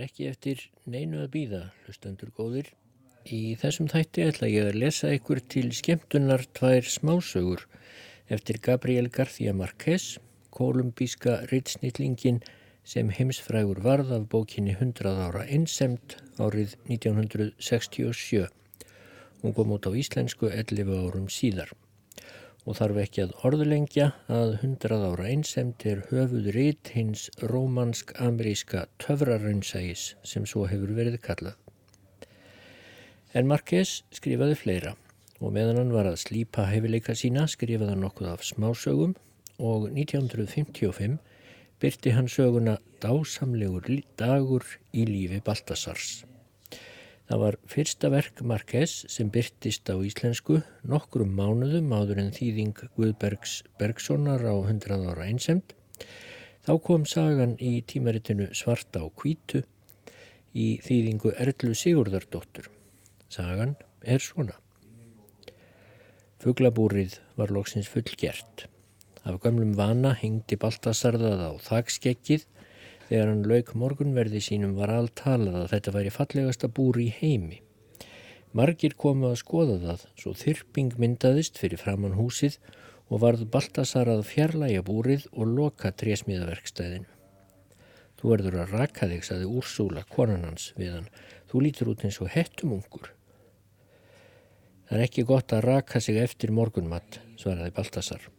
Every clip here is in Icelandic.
Er ekki eftir neinu að býða, hlustendur góðir. Í þessum þætti ætla ég að lesa ykkur til skemmtunar tvær smásögur eftir Gabriel García Márquez, kolumbíska ritsnýtlingin sem heimsfrægur varð af bókinni 100 ára einsemt árið 1967. Hún kom út á íslensku 11 árum síðar og þarf ekki að orðlengja að hundrað ára einsemt er höfuð rít hins rómansk-ameríska töfraraunsægis sem svo hefur verið kallað. En Marquez skrifaði fleira og meðan hann var að slípa hefileika sína skrifaði hann nokkuð af smásögum og 1955 byrti hann söguna Dásamlegur dagur í lífi Baltasars. Það var fyrsta verk Marquez sem byrtist á íslensku nokkrum mánuðum áður en þýðing Guðbergs Bergsonar á 100 ára einsemt. Þá kom sagan í tímaritinu Svarta og Kvítu í þýðingu Erlu Sigurðardóttur. Sagan er svona. Fuglabúrið var loksins fullgert. Af gamlum vana hengdi Baltasarðað á þakskekkið Þegar hann lauk morgunverði sínum var allt talað að þetta væri fallegasta búri í heimi. Margir komu að skoða það, svo þyrping myndaðist fyrir framann húsið og varð Baltasar að fjarlæga búrið og loka trésmiðaverkstæðinu. Þú verður að raka þig, saði Úrsúla, konan hans við hann. Þú lítur út eins og hettumungur. Það er ekki gott að raka sig eftir morgunmatt, svaraði Baltasar.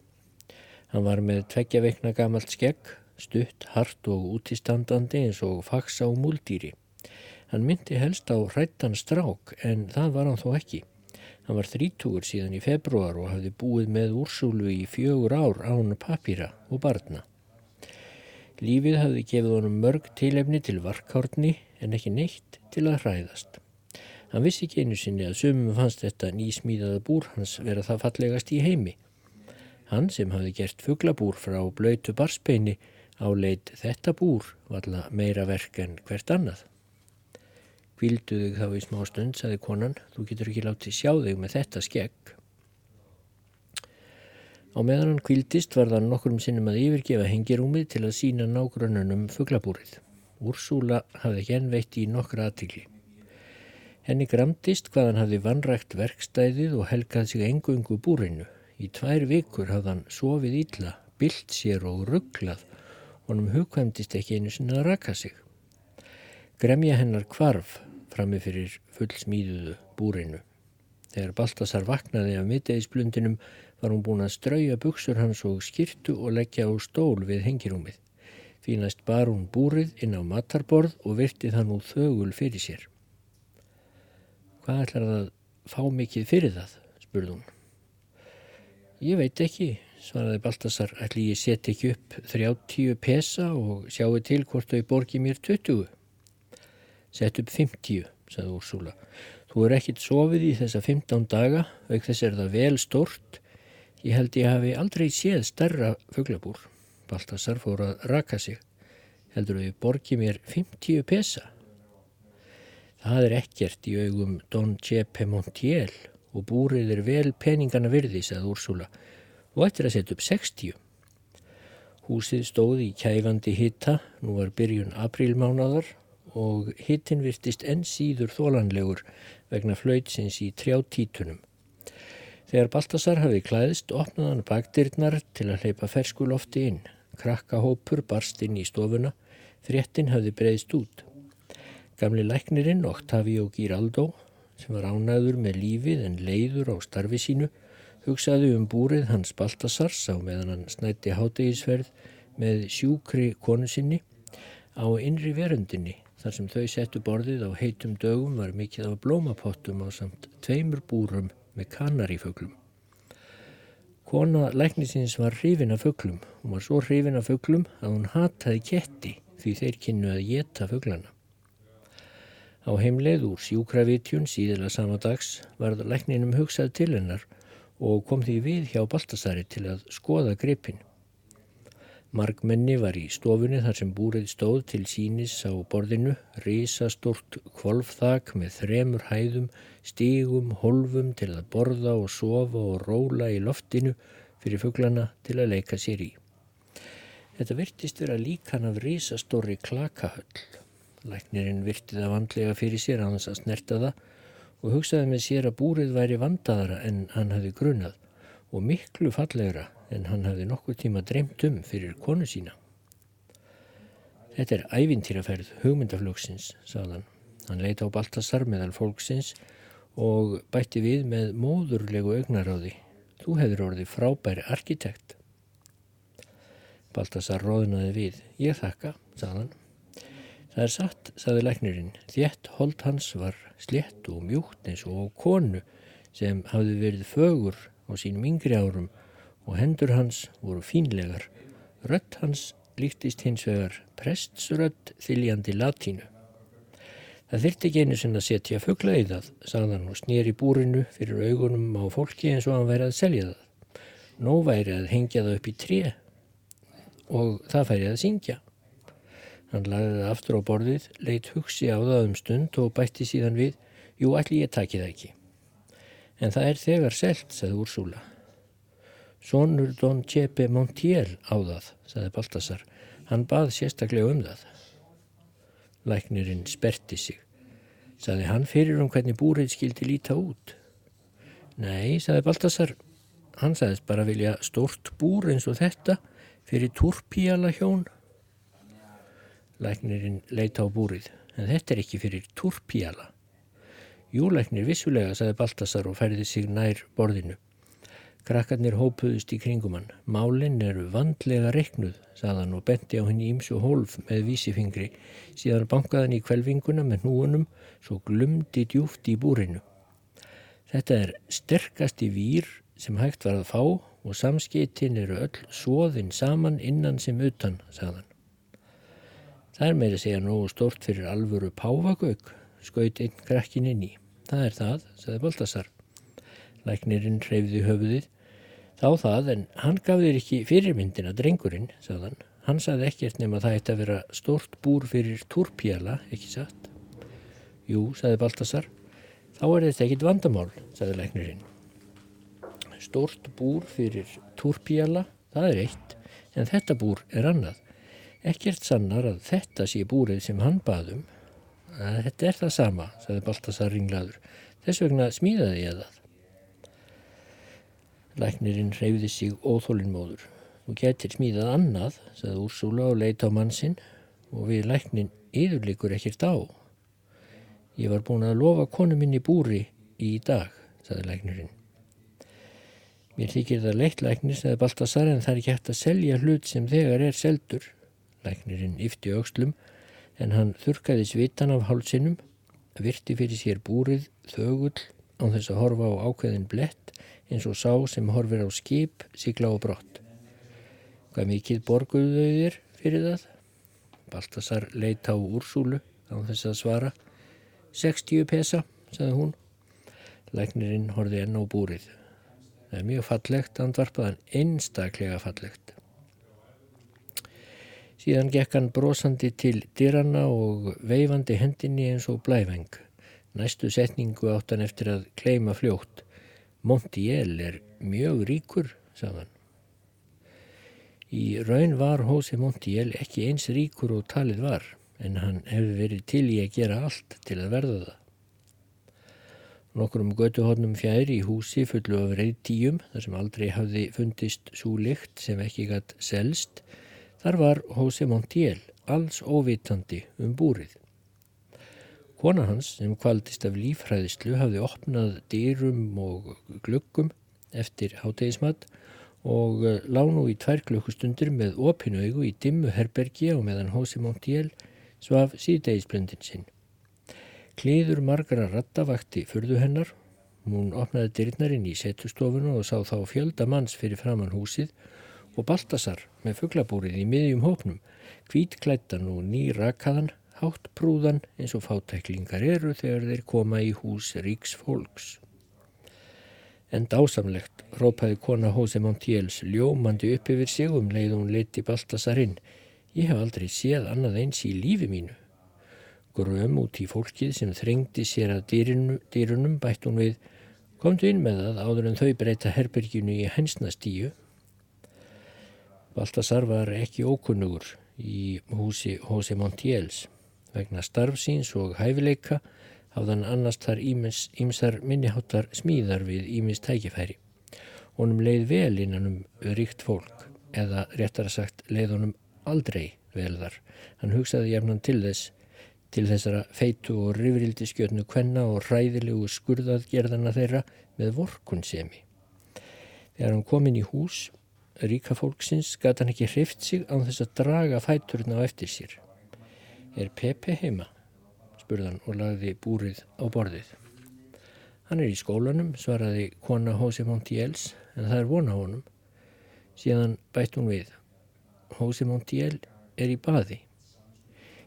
Hann var með tveggja veikna gamalt skegg stutt, hart og útistandandi eins og faksa og múldýri. Hann myndi helst á hrættan strák en það var hann þó ekki. Hann var þrítúur síðan í februar og hafði búið með úrsúlu í fjögur ár án papíra og barna. Lífið hafði gefið honum mörg tilefni til varkárni en ekki neitt til að hræðast. Hann vissi ekki einu sinni að sumum fannst þetta nýsmíðaða búr hans vera það fallegast í heimi. Hann sem hafði gert fugglabúr frá blöytu barspeini áleit þetta búr valla meira verk en hvert annað. Kvildu þig þá í smá stund, saði konan, þú getur ekki látið sjá þig með þetta skegg. Á meðan hann kvildist var það nokkur um sinnum að yfirgefa hengirúmið til að sína nágrununum fugglabúrið. Úrsúla hafði ekki ennveitt í nokkra aðtikli. Henni gramdist hvað hann hafði vannrægt verkstæðið og helgað sig engungu búrinu. Í tvær vikur hafði hann sofið ítla, bilt sér og rugglað honum hugkvæmdist ekki einu sinna að raka sig. Gremja hennar kvarf frammi fyrir full smíðuðu búrinu. Þegar Baltasar vaknaði af middeiðsblundinum var hún búin að strauja buksur hans og skirtu og leggja á stól við hengirúmið. Fínast bar hún búrið inn á matarborð og virtið hann úr þögul fyrir sér. Hvað ætlar það að fá mikið fyrir það? spurði hún. Ég veit ekki, svaraði Baltasar, ætli ég set ekki upp 30 pesa og sjáu til hvort þau borgi mér 20. Sett upp 50, sagði Úrsúla. Þú er ekkit sofið í þessa 15 daga, auk þess er það vel stort. Ég held ég hafi aldrei séð starra fugglabúr. Baltasar fór að raka sig. Heldur þau borgi mér 50 pesa? Það er ekkert í augum Don Chepe Montiel og búrið er vel peningana virði, sagði Úrsúla og eftir að setja upp 60. Húsið stóði í kæfandi hitta, nú var byrjun aprílmánadar og hittin virtist enn síður þólanlegur vegna flautsins í trjátítunum. Þegar Baltasar hafi klæðist, opnaði hann bakdyrnar til að hleypa ferskulofti inn. Krakkahópur barst inn í stofuna, fréttin hafi breyðst út. Gamli læknirinn Octavio Giraldo, sem var ánæður með lífið en leiður á starfi sínu, hugsaði um búrið hans Baltasars á meðan hann snætti hátegisverð með sjúkri konu sinni á innri verundinni þar sem þau settu borðið á heitum dögum var mikið af blómapottum á samt tveimur búrum með kanarífuglum. Kona læknisins var hrifin af fuglum. Hún var svo hrifin af fuglum að hún hataði ketti því þeir kynnu að geta fuglana. Á heimleið úr sjúkravitjun síðila sama dags varð lækninum hugsað til hennar og kom því við hjá Baltasari til að skoða gripin. Margmenni var í stofunni þar sem búrið stóð til sínis á borðinu, risastort kvolfþak með þremur hæðum, stígum, holfum til að borða og sofa og róla í loftinu fyrir fugglana til að leika sér í. Þetta virtist vera líkan af risastóri klakahöll. Læknirinn virti það vandlega fyrir sér að hans að snerta það og hugsaði með sér að búrið væri vandaðara en hann hafi grunað og miklu fallegra en hann hafi nokkuð tíma dreymt um fyrir konu sína. Þetta er ævintýraferð hugmyndaflöksins, sagðan. Hann leita á Baltasar meðal fólksins og bætti við með móðurlegu augnaráði. Þú hefur orðið frábæri arkitekt. Baltasar róðnaði við. Ég þakka, sagðan. Það er satt, sagði læknirinn. Þjett hold hans var slett og mjúkt eins og konu sem hafði verið fögur á sínum yngri árum og hendur hans voru fínlegar. Rött hans líktist hins vegar prestsrött þiljandi latínu. Það þyrti ekki einu sinna að setja fuggla í það, sagðan og snýri búrinu fyrir augunum á fólki eins og hann væri að selja það. Nó væri að hengja það upp í tré og það færi að syngja. Hann lagði það aftur á borðið, leitt hugsi á það um stund og bætti síðan við, jú, allir ég taki það ekki. En það er þegar selt, sagði Úrsúla. Sónur Don Chepe Montiel á það, sagði Baltasar. Hann bað sérstaklega um það. Læknirinn sperti sig. Sagði hann fyrir um hvernig búrið skildi líta út. Nei, sagði Baltasar. Hann sagðist bara vilja stort búr eins og þetta fyrir turpíala hjón. Læknirinn leita á búrið, en þetta er ekki fyrir turpíala. Júlæknir vissulega, saði Baltasar og færði sig nær borðinu. Krakkarnir hópuðust í kringum hann. Málinn eru vandlega reiknuð, saðan og benti á henni ímsu hólf með vísifingri, síðan bankaðan í kvelvinguna með núunum, svo glumdi djúft í búrinu. Þetta er sterkasti výr sem hægt var að fá og samskiptin eru öll svoðinn saman innan sem utan, saðan. Það er meira að segja nógu stort fyrir alvöru páfagauk, skaut einn krakkin inn í. Það er það, sagði Baltasar. Læknirinn hreyfði höfuðið. Þá það, en hann gaf þér ekki fyrirmyndina, drengurinn, sagðan. Hann sagði ekkert nema það eitt að vera stort búr fyrir turpjala, ekki satt. Jú, sagði Baltasar. Þá er þetta ekkit vandamál, sagði læknirinn. Stort búr fyrir turpjala, það er eitt, en þetta búr er annað. Ekkert sannar að þetta sé búrið sem hann baðum. Að þetta er það sama, sagði Baltasar ringlaður. Þess vegna smíðaði ég það. Læknirinn reyfði sig óþólinnmóður. Þú getur smíðað annað, sagði Úrsúla og leita á mannsinn og við læknin yðurleikur ekkert á. Ég var búin að lofa konu minni búri í dag, sagði læknirinn. Mér þykir það leitt læknir, sagði Baltasar, en það er ekki hægt að selja hlut sem þegar er seldur. Læknirinn yfti aukslum en hann þurkaði svitan af hálsinum, virti fyrir sér búrið, þögull, án þess að horfa á ákveðin blett eins og sá sem horfir á skip, sigla og brott. Hvað mikið borguðu þau þér fyrir það? Baltasar leitt á úrsúlu án þess að svara. 60 pesa, sagði hún. Læknirinn horfi enn á búrið. Það er mjög fallegt, andvarpaðan einstaklega fallegt. Síðan gekk hann brosandi til dyranna og veifandi hendinni eins og blæfeng. Næstu setningu átt hann eftir að kleima fljótt. Montiel er mjög ríkur, sagðan. Í raun var Hósi Montiel ekki eins ríkur og talið var, en hann hefði verið til í að gera allt til að verða það. Nokkur um götuhornum fjær í húsi fullu af reyðtíum, þar sem aldrei hafði fundist svo lykt sem ekki gætt selst, Þar var Jose Montiel alls óvitandi um búrið. Kona hans sem kvaldist af lífræðislu hafði opnað dýrum og glöggum eftir hátegismat og eh, lág nú í tvær klukkustundir með opinu augu í dimmu herbergi og meðan Jose Montiel svaf síðdegisblöndin sinn. Klíður margara rattavakti fyrðu hennar. Hún opnaði dyrnarinn í setustofunu og sá þá fjölda manns fyrir framann húsið og Baltasar með fugglabúrið í miðjum hópnum, kvítklættan og nýrakaðan, hátt prúðan eins og fátæklingar eru þegar þeir koma í hús ríks fólks. En dásamlegt rópaði kona Hósi Montiels ljómandi upp yfir sig um leið hún leiti Baltasarinn. Ég hef aldrei séð annað eins í lífi mínu. Gröm út í fólkið sem þrengdi sér að dýrinu, dýrunum bætt hún við komdu inn með það áður en þau breyta herberginu í hensnastíu Baltasar var ekki ókunnugur í húsi Jose Montiels. Vegna starfsíns og hæfileika hafðan annars þar ímsar minniháttar smíðar við ímis tækifæri. Honum leið vel innan um ríkt fólk eða réttar að sagt leið honum aldrei vel þar. Hann hugsaði jafnan til þess til þessara feitu og rifrildi skjötnu kvenna og hræðilegu skurðaðgerðana þeirra með vorkunsemi. Þegar hann kom inn í hús ríka fólksins gata hann ekki hrift sig án þess að draga fæturna á eftir sér. Er Pepe heima? spurðan og lagði búrið á borðið. Hann er í skólanum, svaraði kona Hósi Montiels, en það er vona honum. Síðan bætt hún við. Hósi Montiel er í baði.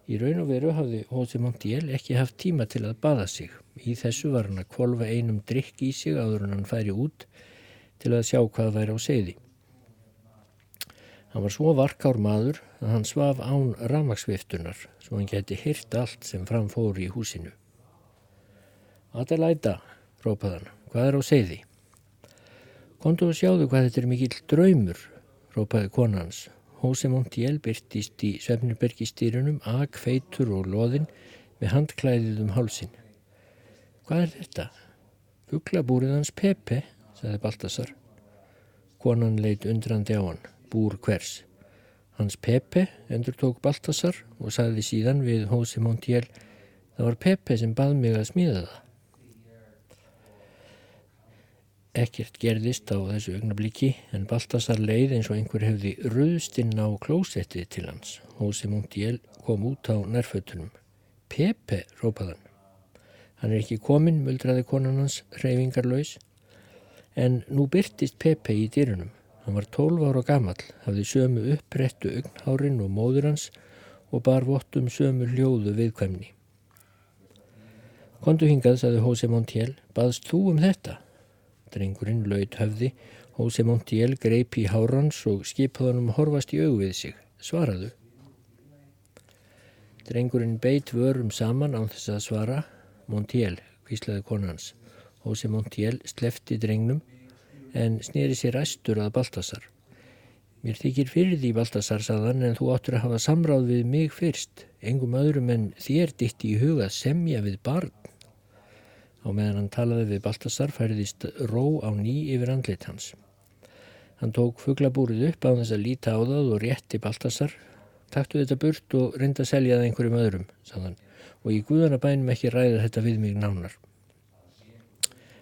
Í raun og veru hafði Hósi Montiel ekki haft tíma til að baða sig. Í þessu var hann að kvolva einum drikk í sig áður en hann færi út til að sjá hvað væri á segði. Hann var svo varkár maður að hann svaf án ramagsviftunar svo hann geti hyrt allt sem framfóri í húsinu. Adelæta, rópað hann, hvað er á segði? Kontu og sjáðu hvað þetta er mikill draumur, rópaði konans. Hósi Montiel byrtist í Svefnirbergistýrunum, ag, feitur og loðin með handklæðið um hálsin. Hvað er þetta? Fuglabúrið hans Pepe, sagði Baltasar. Konan leitt undrandi á hann, búr hvers. Hans Pepe endur tók Baltasar og sagði síðan við Hósi Montiel, það var Pepe sem bað mig að smíða það. Ekkert gerðist á þessu augnabliki en Baltasar leið eins og einhver hefði röðst inn á klósettið til hans. Hósi Montiel kom út á nærfötunum. Pepe, rópaðan. Hann er ekki komin, muldraði konan hans, reyfingarlaus. En nú byrtist Pepe í dýrunum. Hann var 12 ára gammal, hafði sömu upprettu augnhárin og móður hans og bar vottum sömu hljóðu viðkvæmni. Kondu hingað, saði Hósi Montiel, baðst þú um þetta? Drengurinn laud höfði, Hósi Montiel greip í hárans og skipaðanum horfast í augvið sig. Svaraðu. Drengurinn beitt vörum saman án þess að svara. Montiel, hvíslaði konans. Hósi Montiel slefti drengnum en snýri sér æstur að Baltasar. Mér þykir fyrir því Baltasar saðan en þú áttur að hafa samráð við mig fyrst. Engum öðrum en þér ditt í huga semja við barn. Á meðan hann talaði við Baltasar færðist ró á ný yfir andlit hans. Hann tók fuglabúrið upp á þess að líta á það og rétti Baltasar. Takktu þetta burt og reynda að selja það einhverjum öðrum, sagðan, og í guðanabænum ekki ræða þetta við mig nánar.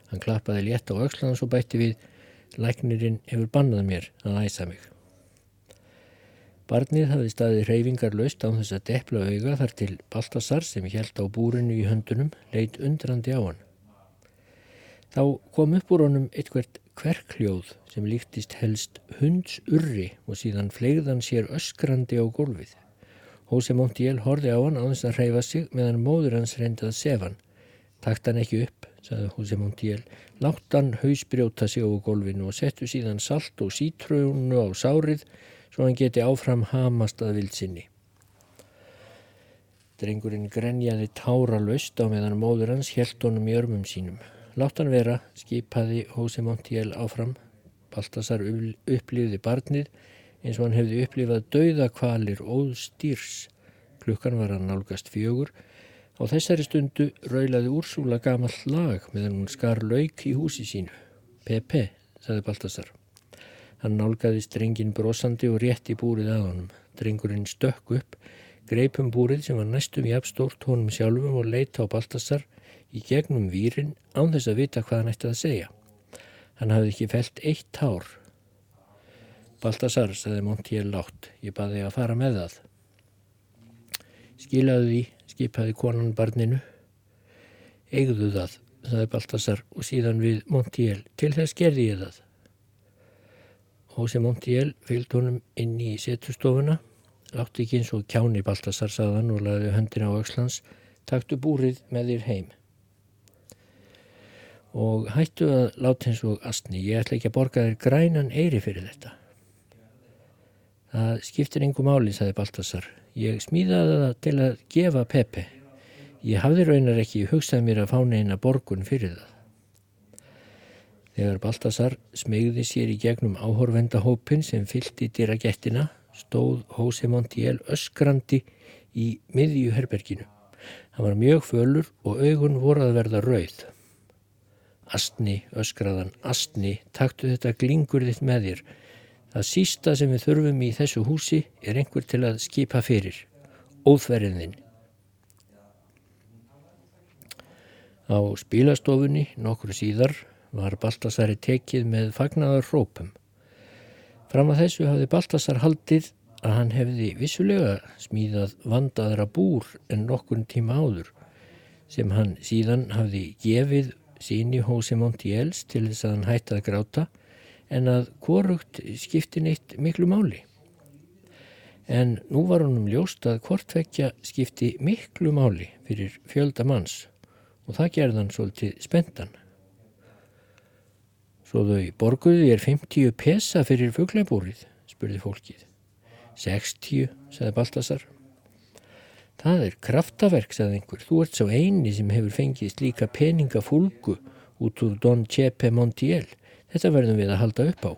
Hann klappaði létt á aukslans og bætti við, læknirinn hefur bannað mér að æsa mig. Barnið hafði staðið reyfingar löst á þess að depla auga þar til Baltasar sem held á búrinu í höndunum leitt undrandi á hann. Þá kom upp úr honum eitthvert kverkljóð sem líktist helst hundsurri og síðan flegðan sér öskrandi á gólfið. Hósi Montiel horfi á hann á þess að hreyfa sig meðan móður hans reyndi að sefa hann. Takt hann ekki upp, sagði Hósi Montiel. Látt hann hausbrjóta sig á gólfinu og settu síðan salt og sítröunu á sárið svo hann geti áfram hamast að vilsinni. Drengurinn grenjaði tára löst á meðan móður hans helt honum í örmum sínum. Látt hann vera, skipaði Hósi Montiel áfram. Baltasar upplýði barnið eins og hann hefði upplýfað dauðakvalir óð stýrs. Klukkan var hann nálgast fjögur. Á þessari stundu raulaði Úrsúla gamall lag meðan hún skar lauk í húsi sínu. Pepe, saði Baltasar. Hann nálgaði strengin brosandi og rétti búrið að honum. Drengurinn stökk upp, greipum búrið sem var næstum í abstórt honum sjálfum og leita á Baltasar í gegnum výrin án þess að vita hvað hann ætti að segja. Hann hafði ekki felt eitt tár. Baltasar, saði Montiel látt, ég baði að fara með það. Skilaðu því, skipaði konan barninu. Egðu það, saði Baltasar og síðan við Montiel, til þess gerði ég það. Hósi Montiel fylgd honum inn í setustofuna, látti ekki eins og kjáni Baltasar, saðan og laði höndin á Öxlands, taktu búrið með þér heim og hættu að láta eins og astni, ég ætla ekki að borga þér grænan eiri fyrir þetta. Það skiptir einhver máli, saði Baltasar. Ég smíðaði það til að gefa Pepe. Ég hafði raunar ekki hugsað mér að fána eina borgun fyrir það. Þegar Baltasar smegði sér í gegnum áhorvendahópin sem fyllt í dýra gettina, stóð Hóse Montiel öskrandi í miðju herberginu. Hann var mjög fölur og augun voru að verða rauð. Astni, öskraðan, astni, taktu þetta glingur þitt með þér. Það sísta sem við þurfum í þessu húsi er einhver til að skipa fyrir. Óþverðin. Á spílastofunni nokkur síðar var Baltasari tekið með fagnaðar rópum. Fram að þessu hafði Baltasar haldið að hann hefði vissulega smíðað vandaðra búr en nokkur tíma áður sem hann síðan hafði gefið síni Hósi Montiels til þess að hann hætti að gráta en að korugt skipti neitt miklu máli. En nú var honum ljóst að hvortvekja skipti miklu máli fyrir fjölda manns og það gerðan svolítið spendan. Svo þau borguði er 50 pesa fyrir fugglebúrið, spurði fólkið. 60, sagði Baltasar. Það er kraftaverk, sagði einhver. Þú ert svo eini sem hefur fengið slíka peningafúlgu út úr Don Chepe Montiel. Þetta verðum við að halda upp á.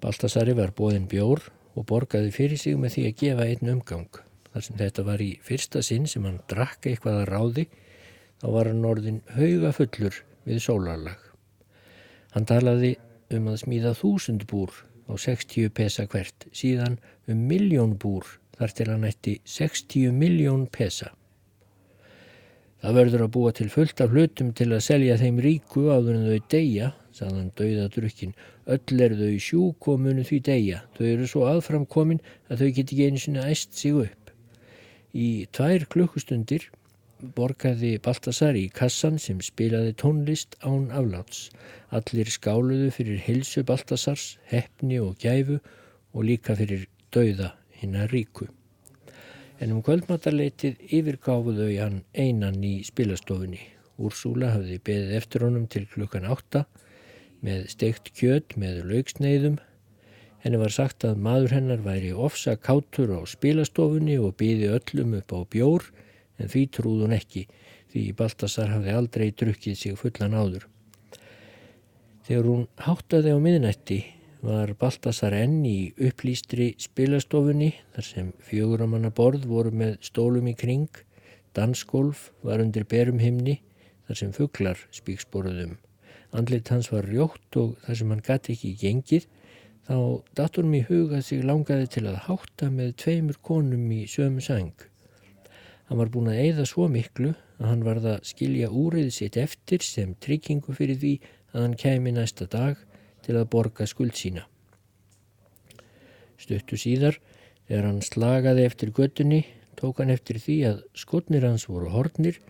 Baltasari var bóðin bjór og borgaði fyrir sig með því að gefa einn umgang. Þar sem þetta var í fyrsta sinn sem hann drakka eitthvað að ráði, þá var hann orðin hauga fullur við sólarlag. Hann talaði um að smíða þúsund búr á 60 pesa hvert, síðan um miljón búr þar til hann ætti 60 miljón pesa. Það verður að búa til fullt af hlutum til að selja þeim ríku áður en þau deyja, sagðan dauða drukkin. Öll er þau sjúk og munu því deyja. Þau eru svo aðframkomin að þau geti einu sinna æst sig upp. Í tvær klukkustundir borgaði Baltasar í kassan sem spilaði tónlist án afláts. Allir skáluðu fyrir hilsu Baltasars, hefni og gæfu og líka fyrir dauða hinnar ríku. En um kvöldmatarleitið yfirgáfuðu hann einan í spilastofunni. Úrsúla hafði beðið eftir honum til klukkan átta með steikt kjöt með laugsneiðum. Henni var sagt að maður hennar væri ofsa kátur á spilastofunni og byði öllum upp á bjór en því trúð hún ekki því Baltasar hafði aldrei drukkið sig fullan áður. Þegar hún háttaði á miðnætti var Baltasar enn í upplýstri spilastofunni þar sem fjöguramanna borð voru með stólum í kring, dansgolf var undir berum himni þar sem fugglar spíksporuðum. Andlit hans var rjótt og þar sem hann gæti ekki gengið þá datur mér hugað sig langaði til að hátta með tveimur konum í sömu sang. Hann var búin að eigða svo miklu að hann varða að skilja úrið sitt eftir sem tryggingu fyrir því að hann kemi næsta dag til að borga skuld sína. Stuttu síðar, þegar hann slagaði eftir göttunni, tók hann eftir því að skotnir hans voru hornir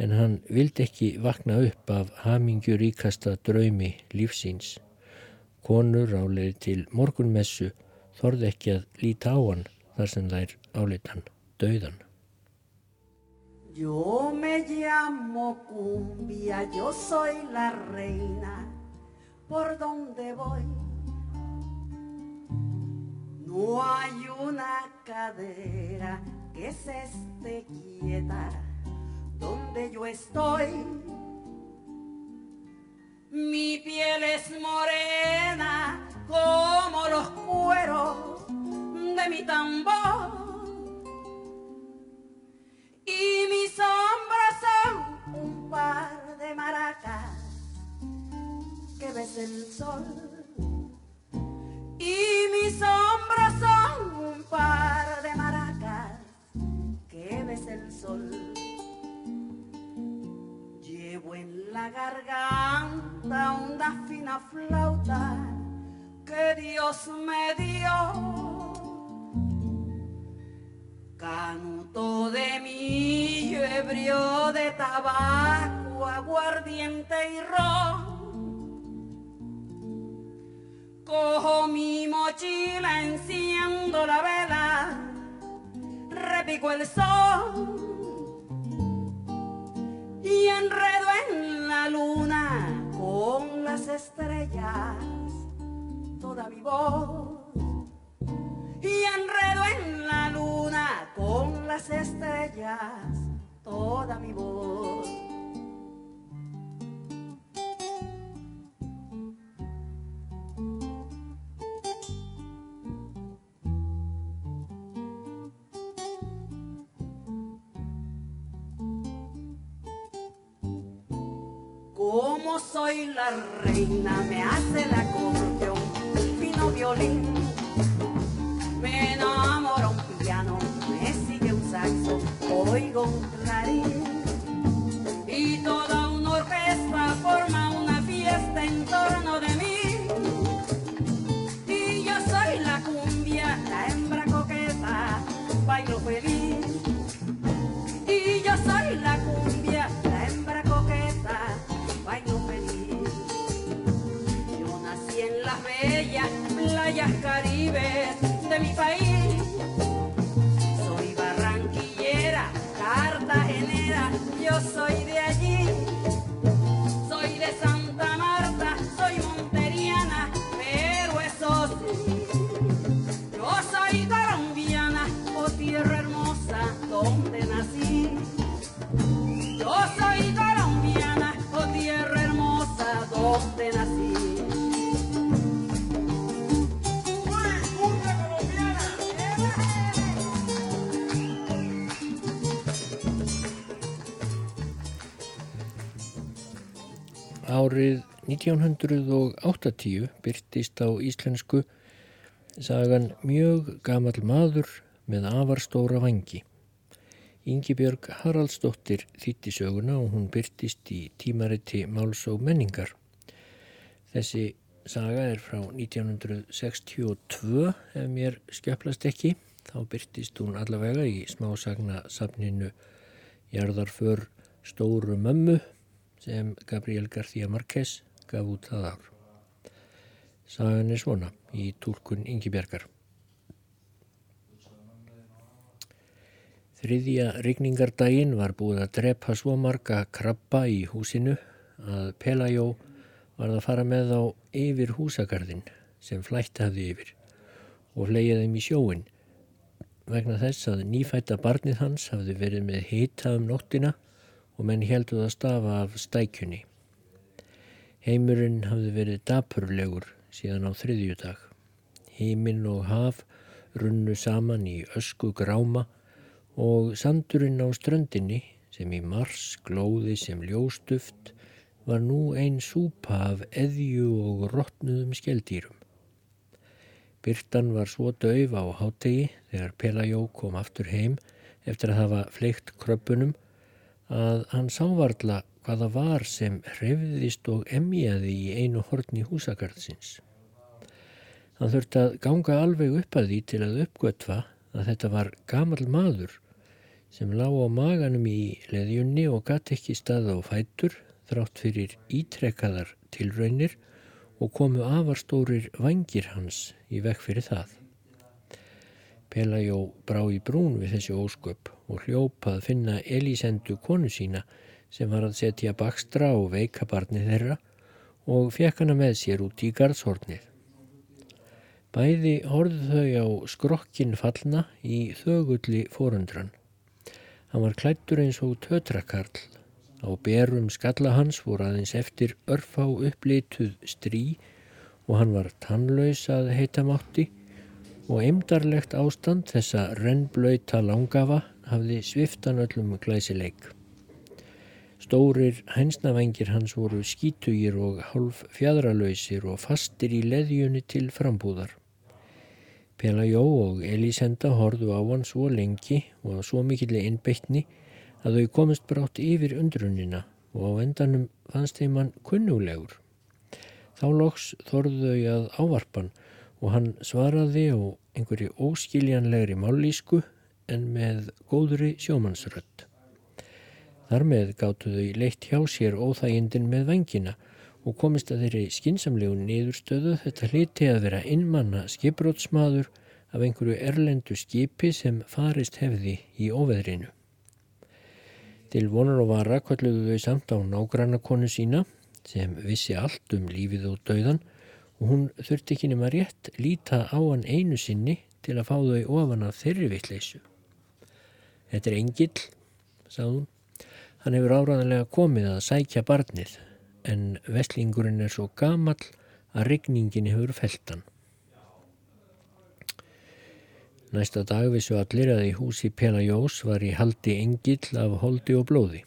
en hann vildi ekki vakna upp af hamingjuríkasta draumi lífsíns. Konur áleið til morgunmessu þorði ekki að líta á hann þar sem þær áleitan döðan. Yo me llamo cumbia, yo soy la reina, por donde voy. No hay una cadera que se esté quieta donde yo estoy. Mi piel es morena como los cueros de mi tambor y mis hombros son un par el sol. El sol y enredo en la luna con las estrellas toda mi voz y enredo en la luna con las estrellas toda mi voz. Reina, me hace la corte un fino violín. Me enamoro un piano, me sigue un saxo, oigo un clarín. 1980 byrtist á íslensku sagan mjög gamal maður með afarstóra vangi. Ingibjörg Haraldsdóttir þýtti söguna og hún byrtist í tímariti Máls og menningar. Þessi saga er frá 1962 ef mér skjöplast ekki. Þá byrtist hún allavega í smásagna safninu Jarðarför Stóru Mömmu sem Gabriel García Márquez gaf út það ár. Sagan er svona í túlkun Ingibjargar. Þriðja rigningardaginn var búið að drepa svo marga krabba í húsinu að Pelajó var að fara með þá yfir húsagarðin sem flætt hafði yfir og flegið þeim í sjóin vegna þess að nýfætta barnið hans hafði verið með hita um nóttina og menn helduð að stafa af stækjunni. Heimurinn hafði verið dapurlegur síðan á þriðju dag. Heiminn og haf runnu saman í ösku gráma og sandurinn á ströndinni sem í mars glóði sem ljóstuft var nú ein súpa af eðju og rottnuðum skeldýrum. Byrtan var svo döif á hátegi þegar Pelajó kom aftur heim eftir að hafa fleikt kröppunum að hann sávarla hvaða var sem hrefðist og emjaði í einu horni húsagarðsins. Hann þurfti að ganga alveg upp að því til að uppgötva að þetta var gamal maður sem lág á maganum í leðjunni og gatt ekki stað á fætur þrátt fyrir ítrekkaðar tilraunir og komu afarstórir vangir hans í vekk fyrir það. Pelajó brá í brún við þessi ósköp og hljópað finna Elísendu konu sína sem var að setja bakstra og veika barni þeirra og fekk hana með sér út í gardshornið. Bæði horfðu þau á skrokkin fallna í þögulli fórundran. Hann var klættur eins og tötrakarl. Á berum skalla hans voru aðeins eftir örfá upplituð strí og hann var tannlaus að heita mátti og eimdarlegt ástand þessa rennblöyta langafa hafði sviftan öllum glæsileik. Stórir hænsnavengir hans voru skítugir og hálf fjadralausir og fastir í leðjunni til frambúðar. Pelajó og Elisenda horðu á hann svo lengi og á svo mikilli innbeittni að þau komist brátt yfir undrunina og á endanum fannst þeim hann kunnulegur. Þá loks þorðu þau að ávarpan og hann svaraði á einhverju óskiljanlegri mállísku en með góðri sjómannsrött. Þar með gáttu þau leitt hjá sér óþægindin með vengina og komist að þeirri skinsamlegu niðurstöðu þetta hliti að vera innmanna skipbrótsmaður af einhverju erlendu skipi sem farist hefði í óveðrinu. Til vonar og vara kvalluðu þau samt á nágrannakonu sína sem vissi allt um lífið og dauðan og hún þurfti ekki nema rétt líta á hann einu sinni til að fá þau ofan af þeirri vittleysu. Þetta er engill, sagði hún. Hann hefur áraðanlega komið að sækja barnið en vestlingurinn er svo gamall að regningin hefur feltan. Næsta dag vissu allir að í húsi Pelajós var í haldi engill af holdi og blóði.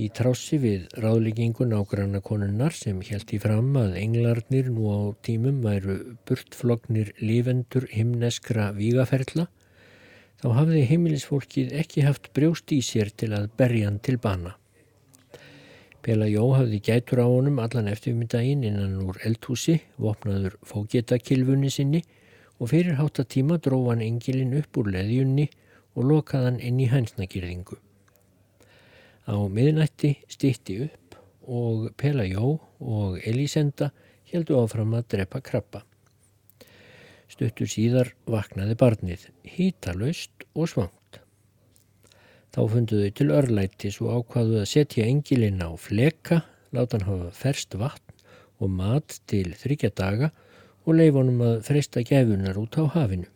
í trássi við ráðleggingun á grannakonunnar sem held í fram að englarnir nú á tímum væru burtflognir lífendur himneskra vígaferla, þá hafði heimilisfólkið ekki haft brjóst í sér til að berja hann til bana. Pela Jó hafði gætur á honum allan eftirmyndaginn innan úr eldhúsi, vopnaður fógetakilfunni sinni og fyrir háttatíma dróð hann engilin upp úr leðjunni og lokaði hann inn í hænsnagirðingu. Á miðnætti stýtti upp og Pelajó og Elisenda heldu áfram að drepa krabba. Stuttur síðar vaknaði barnið, hýtalöst og svangt. Þá funduðu til örlættis og ákvaðu að setja engilinn á fleka, láta hann hafa ferst vatn og mat til þryggja daga og leifonum að freysta gefunar út á hafinu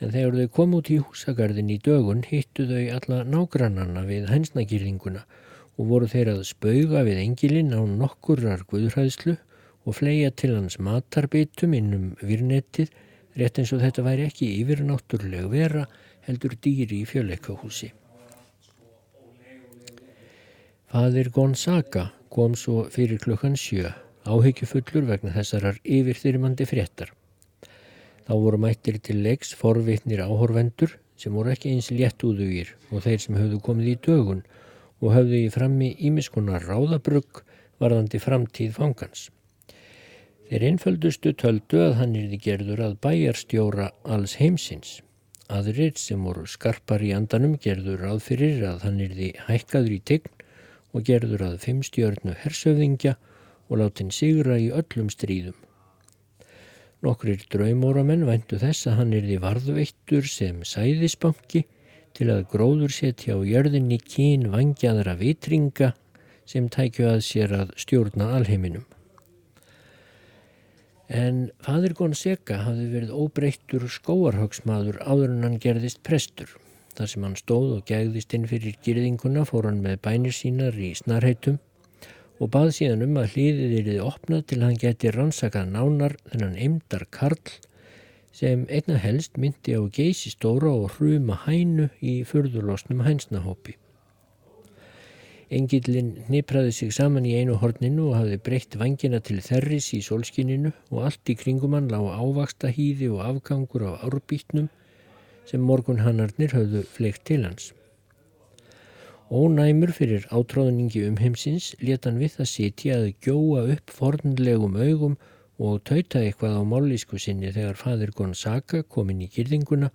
en þegar þau kom út í húsagarðin í dögun hittu þau alla nágrannana við hensnagýrðinguna og voru þeir að spauga við engilinn á nokkurrar guðræðslu og fleia til hans matarbitum innum virnettið rétt eins og þetta væri ekki yfirnáttúrleg vera heldur dýri í fjöleikahúsi. Fadir Gonzaga kom svo fyrir klukkan sjö, áhyggjufullur vegna þessarar yfirþyrmandi fréttar. Þá voru mættir til leiks forvitnir áhorvendur sem voru ekki eins léttúðugir og þeir sem höfðu komið í dögun og höfðu í frammi ímiskunar ráðabrugg varðandi framtíð fangans. Þeir einföldustu töldu að hann er því gerður að bæjarstjóra alls heimsins. Aðrir sem voru skarpar í andanum gerður aðfyrir að hann er því hækkaður í tegn og gerður að fimmstjörnu hersöfðingja og látin sigra í öllum stríðum. Nokkrir draumóramenn væntu þess að hann er því varðveittur sem sæðisbanki til að gróður setja á jörðinni kín vangjaðra vitringa sem tækju að sér að stjórna alheiminum. En fadir Gonseca hafði verið óbreyttur skóarhagsmaður áður en hann gerðist prestur. Þar sem hann stóð og gegðist inn fyrir gyrðinguna fór hann með bænir sínar í snarheitum og bað síðan um að hlýðið er þið opnað til hann geti rannsakað nánar þennan eimdar karl sem einna helst myndi á geysi stóra og hruma hænu í fyrðurlosnum hænsnahópi. Engillin nipraði sig saman í einu horninu og hafði breytt vangina til þerris í solskininu og allt í kringum hann lág ávaksta hýði og afgangur á árbítnum sem morgun hannarnir höfðu fleikt til hans. Ónæmur fyrir átráðningi um heimsins leta hann við að sitja að gjóa upp fornlegum augum og tauta eitthvað á mállísku sinni þegar fadir Gonzaga kom inn í kyrðinguna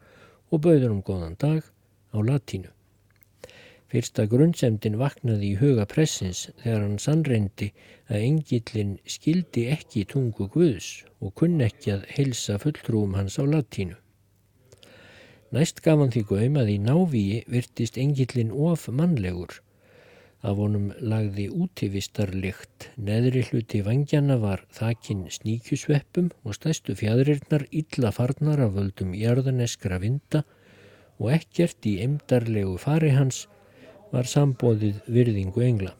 og bauður um góðan dag á latínu. Fyrsta grunnsemdin vaknaði í huga pressins þegar hann sannreindi að engillin skildi ekki tungu Guðs og kunn ekki að helsa fulltrúum hans á latínu. Næst gaf hann því gaum að í návíi virtist engillin of mannlegur. Af honum lagði útivistarlikt, neðri hluti vangjana var þakin sníkjusveppum og stæstu fjadrirnar illa farnar af völdum jarðaneskra vinda og ekkert í emdarlegu fari hans var sambóðið virðingu engla.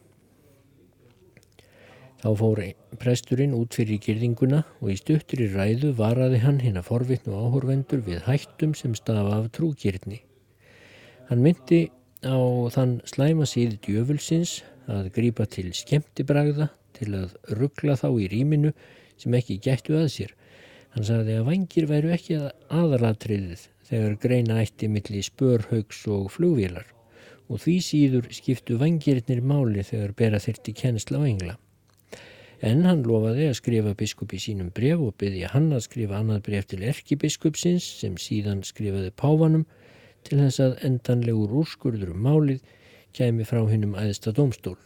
Þá fór presturinn út fyrir girðinguna og í stuttur í ræðu varaði hann hinn að forvittnu áhorvendur við hættum sem stafa af trúkirni. Hann myndi á þann slæma síði djöfulsins að grípa til skemmtibragða til að ruggla þá í rýminu sem ekki gættu að sér. Hann sagði að vangir væru ekki aðalatriðið þegar greina ætti milli spörhauks og flugvílar og því síður skiptu vangirnir máli þegar bera þyrti kennsla á engla en hann lofaði að skrifa biskupi sínum bref og byggði hann að skrifa annað bref til erkibiskupsins sem síðan skrifaði páfanum til þess að endanlegur úrskurður um málið kæmi frá hinnum æðsta domstól.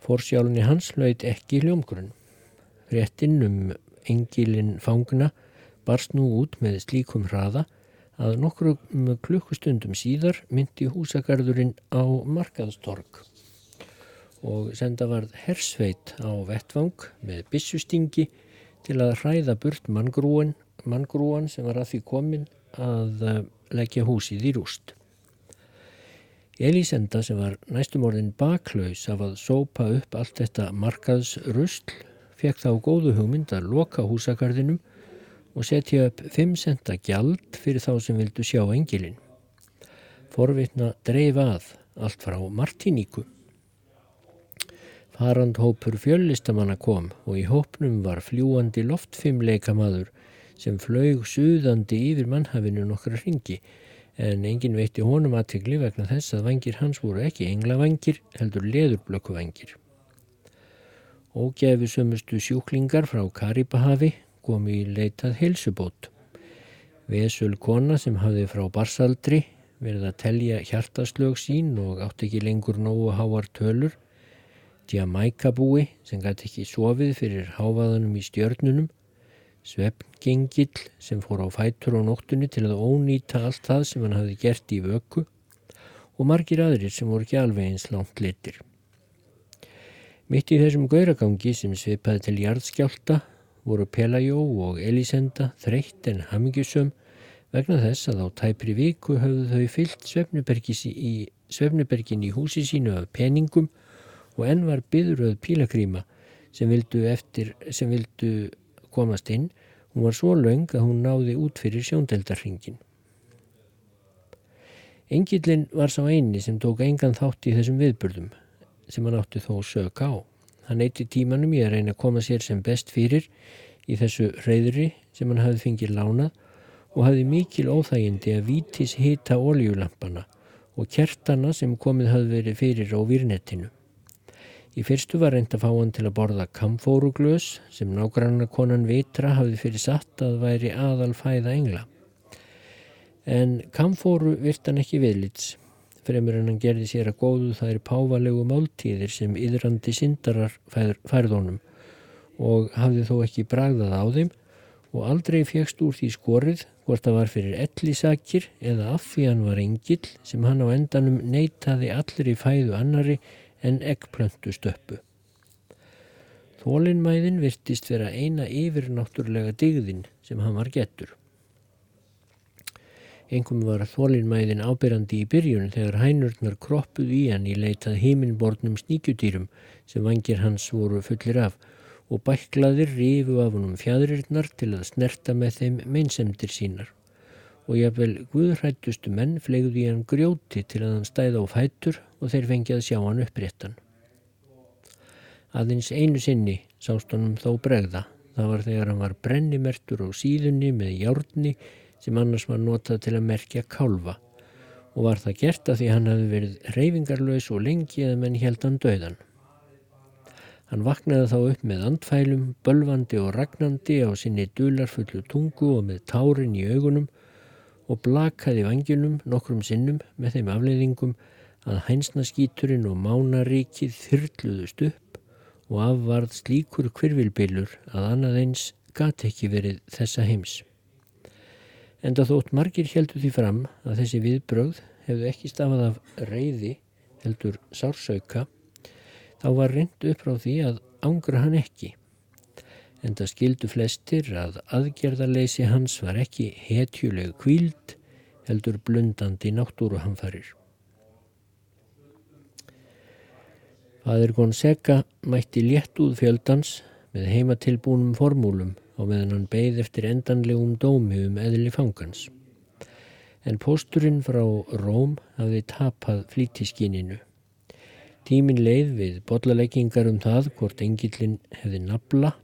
Forsjálunni hans hlaut ekki hljómgrunn. Réttinn um engilinn fangna barst nú út með slíkum hraða að nokkru klukkustundum síðar myndi húsagarðurinn á markaðstorg og senda varð hersveit á vettvang með bissustingi til að hræða burt manngrúan, manngrúan sem var að því komin að eh, leggja húsið í rúst. Elisenda sem var næstum orðin baklaus af að sópa upp allt þetta markaðsrustl fekk þá góðu hugmynd að loka húsakarðinum og setja upp 5 centa gjald fyrir þá sem vildu sjá engilin. Forvitna dreif að allt frá Martiníku. Farandhópur fjöllistamanna kom og í hópnum var fljúandi loftfimleika maður sem flög suðandi yfir mannhafinu nokkra ringi en engin veitti honum aðtegli vegna þess að vangir hans voru ekki englavangir heldur leðurblökkuvangir. Ógefi sömustu sjúklingar frá Karibahavi komi í leitað helsubót. Vesul kona sem hafði frá barsaldri verið að telja hjartaslög sín og átt ekki lengur nógu háar tölur Jamaikabúi sem gæti ekki sofið fyrir háfaðanum í stjörnunum, svefngengill sem fór á fætur á nóttunni til að ónýta allt það sem hann hafi gert í vöku og margir aðrir sem voru ekki alveg eins langt litir. Mitt í þessum gauragangi sem svipaði til jarðskjálta voru Pelajó og Elisenda þreytt en hamingjusum vegna þess að á tæpri viku höfðu þau fyllt svefnubergin í húsi sínu af peningum og enn var byðröð pílakrýma sem vildu, eftir, sem vildu komast inn. Hún var svo laung að hún náði út fyrir sjóndeldarringin. Engillin var sá eini sem tók engan þátt í þessum viðbörðum sem hann átti þó sög á. Hann eitti tímanum í að reyna að koma sér sem best fyrir í þessu reyðri sem hann hafði fengið lánað og hafði mikil óþægindi að vítis hita oljulampana og kertana sem komið hafði verið fyrir á virnettinu. Í fyrstu var reynd að fá hann til að borða kamfóruglös sem nágranna konan Vitra hafði fyrir satt að væri aðal fæða engla. En kamfóru virt hann ekki viðlits, fremur en hann gerði sér að góðu það er pávalegu máltíðir sem yðrandi syndarar færðónum og hafði þó ekki bragðað á þeim og aldrei fegst úr því skorið hvort það var fyrir ellisakir eða af því hann var engill sem hann á endanum neytaði allir í fæðu annari en eggplöntu stöppu. Þólinnmæðin virtist vera eina yfirnáttúrlega digðin sem hann var getur. Engum var þólinnmæðin ábyrjandi í byrjun þegar hænurnar kroppuð í hann í leitað heiminbornum sníkjutýrum sem vangir hans voru fullir af og bæklaðir rifu af honum fjadrirnar til að snerta með þeim meinsemdir sínar og jáfnvel guðrættustu menn flegðu í hann grjóti til að hann stæða á fætur og þeir fengi að sjá hann uppréttan. Aðeins einu sinni sást honum þó bregða. Það var þegar hann var brennimertur á síðunni með járni sem annars var notað til að merkja kálfa og var það gert að því hann hafi verið reyfingarlaus og lengi eða menn held hann döðan. Hann vaknaði þá upp með andfælum, bölvandi og ragnandi á sinni dularfullu tungu og með tárin í augunum og blakaði vangjunum nokkrum sinnum með þeim afleiðingum að hænsnaskíturinn og mánaríkið þyrluðust upp og afvarð slíkur kvirvilbylur að annað eins gati ekki verið þessa heims. Enda þótt margir heldur því fram að þessi viðbröð hefðu ekki stafað af reyði heldur sársauka, þá var reynd upp frá því að ángra hann ekki en það skildu flestir að aðgerðarleysi hans var ekki hetjuleg kvíld heldur blundandi náttúruhamfarir. Fadir Gonseca mætti létt úð fjöldans með heimatilbúnum formúlum og meðan hann beigð eftir endanlegum dómi um eðli fangans. En pósturinn frá Róm hafði tapað flítiskíninu. Tímin leið við bollaleggingar um það hvort engillin hefði nabla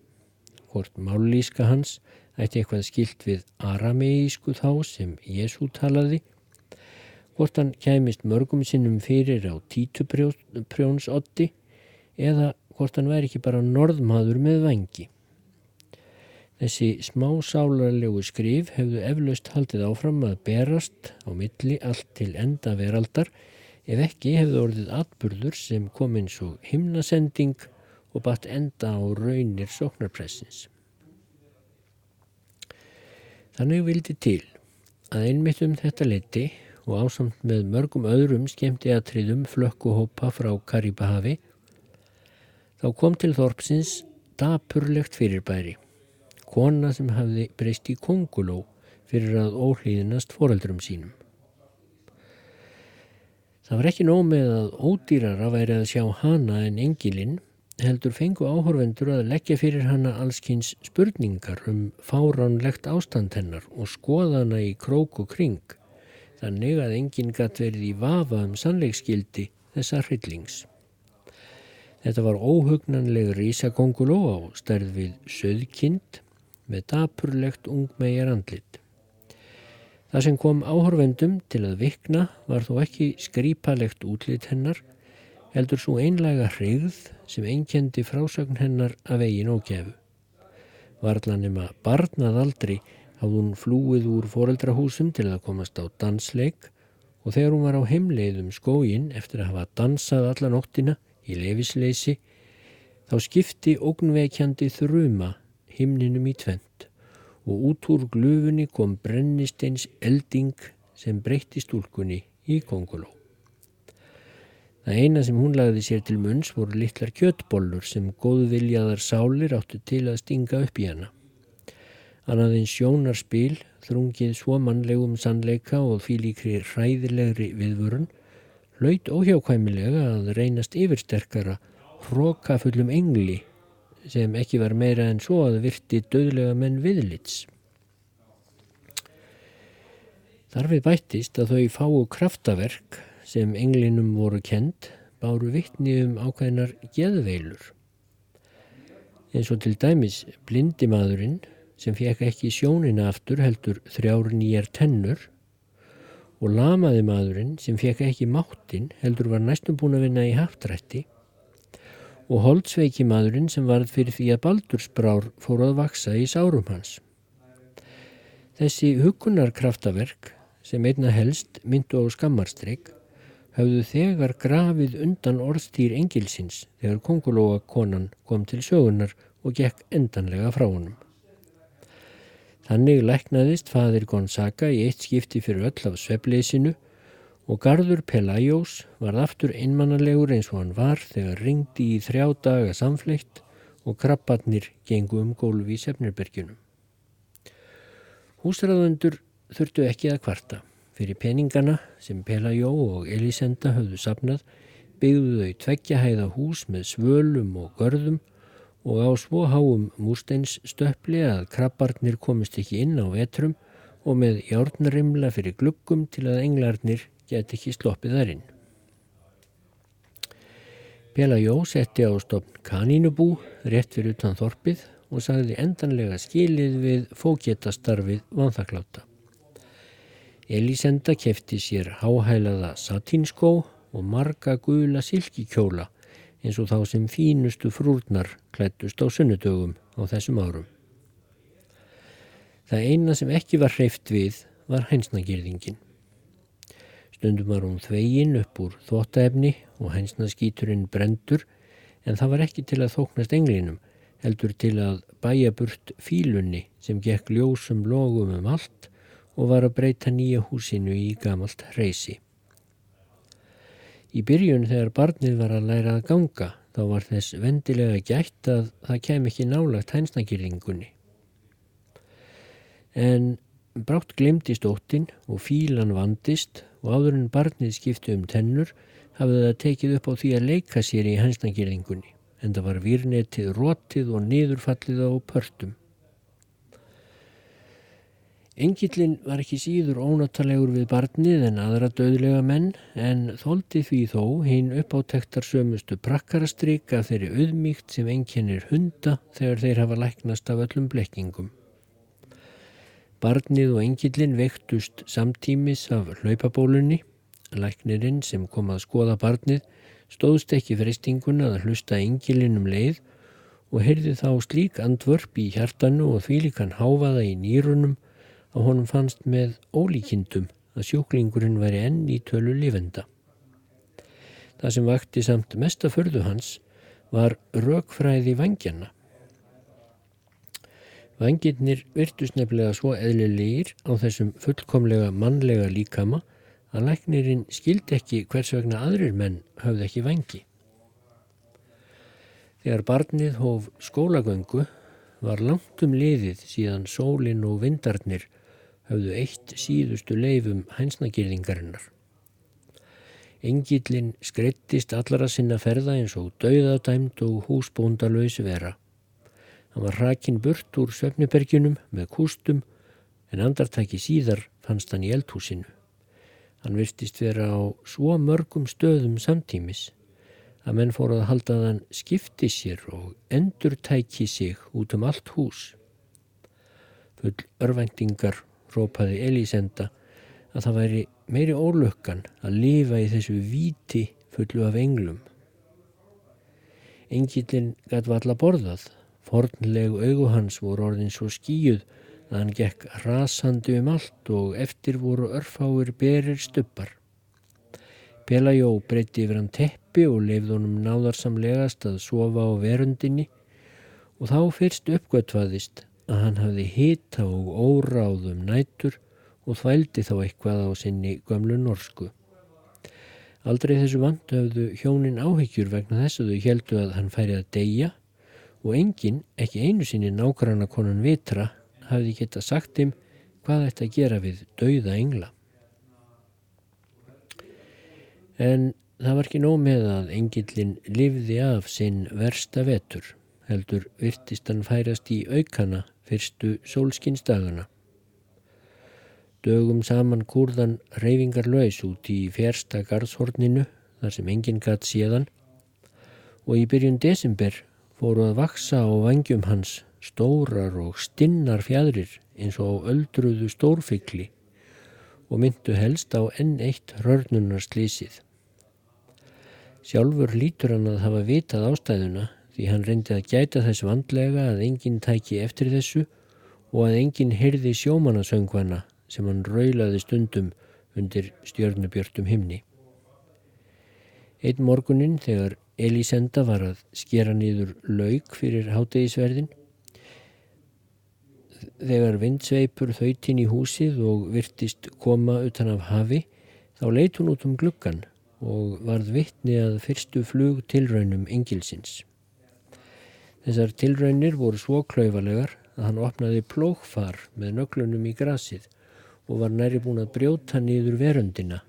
hvort mállíska hans ætti eitthvað skilt við arameísku þá sem Jésu talaði, hvort hann kæmist mörgum sinnum fyrir á títuprjónsotti eða hvort hann væri ekki bara norðmaður með vangi. Þessi smá sálarlegu skrif hefðu eflaust haldið áfram að berast á milli allt til enda veraldar ef ekki hefðu orðið atburður sem kom eins og himnasending og batt enda á raunir sóknarpressins. Þannig vildi til að einmitt um þetta leti og ásamt með mörgum öðrum skemmti aðtriðum flökkuhópa frá Karibahavi þá kom til Þorpsins dapurlegt fyrirbæri, kona sem hafði breyst í konguló fyrir að óhlýðinast foreldrum sínum. Það var ekki nóg með að ódýrara væri að sjá hana en engilinn heldur fengu áhorfendur að leggja fyrir hana allskynns spurningar um fáránlegt ástand hennar og skoða hana í krók og kring. Þannig að enginn gatt verið í vafa um sannleikskildi þessa hryllings. Þetta var óhugnanleg rísakonguló á stærð við söðkind með dapurlegt ungmegjar andlit. Það sem kom áhorfendum til að vikna var þó ekki skrýpalegt útlit hennar, heldur svo einlega hrigð sem einkendi frásögn hennar af eigin ógefu. Varðlan nema barnað aldrei hafði hún flúið úr foreldrahúsum til að komast á dansleik og þegar hún var á heimleiðum skógin eftir að hafa dansað alla nóttina í lefisleysi þá skipti ógnveikjandi þruma himninum í tvent og út úr glufunni kom brennisteins elding sem breytti stúlkunni í konguló. Það eina sem hún lagði sér til munns voru litlar kjöttbollur sem góðviljaðar sálir áttu til að stinga upp í hana. Annaðin sjónarspil, þrungið svo mannlegum sannleika og fílíkri hræðilegri viðvörun, laut óhjákvæmilega að reynast yfirsterkara hrókafullum engli sem ekki var meira en svo að virti döðlega menn viðlits. Þarfið bættist að þau fáu kraftaverk sem englinum voru kend báru vittni um ákveðinar geðveilur. En svo til dæmis blindimaðurinn sem fekk ekki sjónina aftur heldur þrjár nýjar tennur og lamaði maðurinn sem fekk ekki máttinn heldur var næstum búin að vinna í haftrætti og holdsveiki maðurinn sem varð fyrir því að baldursbrár fór að vaksa í sárum hans. Þessi hugunarkraftaverk sem einna helst myndu á skammarstreik hafðu þegar grafið undan orðstýr engilsins þegar kongulóa konan kom til sögunar og gekk endanlega frá honum. Þannig læknaðist fadir Gonzaga í eitt skipti fyrir öll af svepleysinu og Garður Pelajós var aftur einmannalegur eins og hann var þegar ringdi í þrjá daga samfleitt og krabbarnir gengu um gólfi í Sefnirbergjunum. Húsræðundur þurftu ekki að kvarta. Fyrir peningana sem Pelajó og Elisenda höfðu sapnað byggðu þau tveggja hæða hús með svölum og görðum og á svo háum músteins stöppli að krabbarnir komist ekki inn á vetrum og með járnrimla fyrir gluggum til að englarnir get ekki sloppið þarinn. Bela Jó setti á stopn kanínubú rétt fyrir utan þorpið og sagði endanlega skilið við fókjetastarfið vanþakláta. Elisenda kefti sér háhælaða satinskó og marga gula silkikjóla eins og þá sem fínustu frúrnar klættust á sunnudögum á þessum árum. Það eina sem ekki var hreift við var hænsnagirðingin. Stundum var hún þvegin upp úr þvóttaefni og hænsnaskíturinn brendur en það var ekki til að þóknast englinum heldur til að bæja burt fílunni sem gekk ljósum logum um allt og var að breyta nýja húsinu í gamalt hreysi. Í byrjun þegar barnið var að læra að ganga þá var þess vendilega gætt að það kem ekki nálagt hænsnagirðingunni. En brátt glemtist óttin og fílan vandist og áður en barnið skipti um tennur hafði það tekið upp á því að leika sér í hænsnagirðingunni en það var virnetið rótið og niðurfallið á pörtum. Engillin var ekki síður ónátalegur við barnið en aðra döðlega menn en þóldi því þó hinn uppáttektar sömustu prakkarastryk af þeirri auðmíkt sem enginnir hunda þegar þeir hafa læknast af öllum blekkingum. Barnið og engillin vektust samtímis af hlaupabólunni. Læknirinn sem kom að skoða barnið stóðst ekki freystinguna að hlusta engillin um leið og heyrði þá slík andvörp í hjartanu og því líkan háfaða í nýrunum að honum fannst með ólíkindum að sjúklingurinn væri enn í tölu lifenda. Það sem vakti samt mesta förðu hans var rökfræði vangjana. Vangirnir virtust nefnilega svo eðlilegir á þessum fullkomlega mannlega líkama að læknirinn skildi ekki hvers vegna aðrir menn hafði ekki vangi. Þegar barnið hóf skólagöngu var langt um liðið síðan sólinn og vindarnir höfðu eitt síðustu leifum hænsnagirðingarinnar. Engillin skreittist allara sinna ferða eins og dauðadæmt og húsbóndalöys vera. Hann var hrakinn burt úr Svefniberginum með kústum en andartæki síðar fannst hann í eldhúsinu. Hann virtist vera á svo mörgum stöðum samtímis að menn fór að halda að hann skipti sér og endur tæki sig út um allt hús. Full örvæntingar rópaði Elísenda að það væri meiri ólökkan að lifa í þessu víti fullu af englum. Engillin gæti valla borðað, fornlegu augu hans voru orðin svo skíuð að hann gekk rasandi um allt og eftir voru örfáir berir stubbar. Pelajó breytti yfir hann teppi og leifði honum náðarsamlegast að sofa á verundinni og þá fyrst uppgötvaðist að hann hafði hita og óráðum nætur og þvældi þá eitthvað á sinni gömlu norsku. Aldrei þessu vant hafðu hjónin áhyggjur vegna þess að þau heldu að hann færi að deyja og enginn, ekki einu sinni nákvæmna konan vitra, hafði geta sagt þeim hvað þetta gera við dauða engla. En það var ekki nóg með að engillin livði af sinn versta vetur, heldur virtist hann færast í aukana fyrstu sólskinstagana. Dögum saman kurðan reyfingar laus út í fjärsta garðshorninu þar sem enginn gatt séðan og í byrjun desember fóru að vaksa á vangjum hans stórar og stinnar fjadrir eins og á öldruðu stórfikli og myndu helst á enn eitt rörnunarslýsið. Sjálfur lítur hann að hafa vitað ástæðuna því hann reyndi að gæta þess vandlega að enginn tæki eftir þessu og að enginn hyrði sjómanasöngvana sem hann raulaði stundum undir stjörnubjörtum himni. Einn morgunin þegar Elisenda var að skera nýður lauk fyrir hátegisverðin þegar vindsveipur þautinn í húsið og virtist koma utan af hafi þá leit hún út um gluggan og varð vittni að fyrstu flug tilraunum engilsins. Þessar tilraunir voru svo klauðalegar að hann opnaði plókfar með nöglunum í grasið og var næri búin að brjóta nýður verundina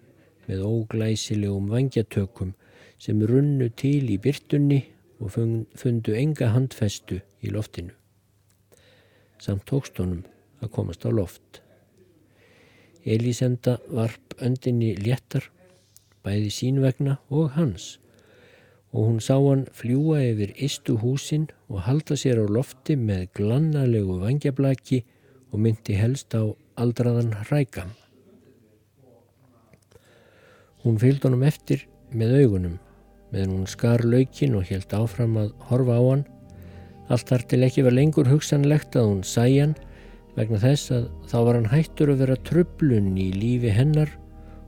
með óglæsilegum vangjatökum sem runnu til í byrtunni og fundu enga handfestu í loftinu. Samt tókstónum að komast á loft. Elísenda varp öndinni léttar, bæði sínvegna og hans og hún sá hann fljúa yfir istu húsin og halda sér á lofti með glannalegu vangjablaki og myndi helst á aldraðan hrækam. Hún fylgd honum eftir með augunum, meðan hún skar laukin og helt áfram að horfa á hann. Allt þar til ekki var lengur hugsanlegt að hún sæ hann vegna þess að þá var hann hættur að vera tröflun í lífi hennar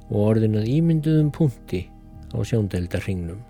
og orðin að ímynduðum punkti á sjóndeldarhingnum.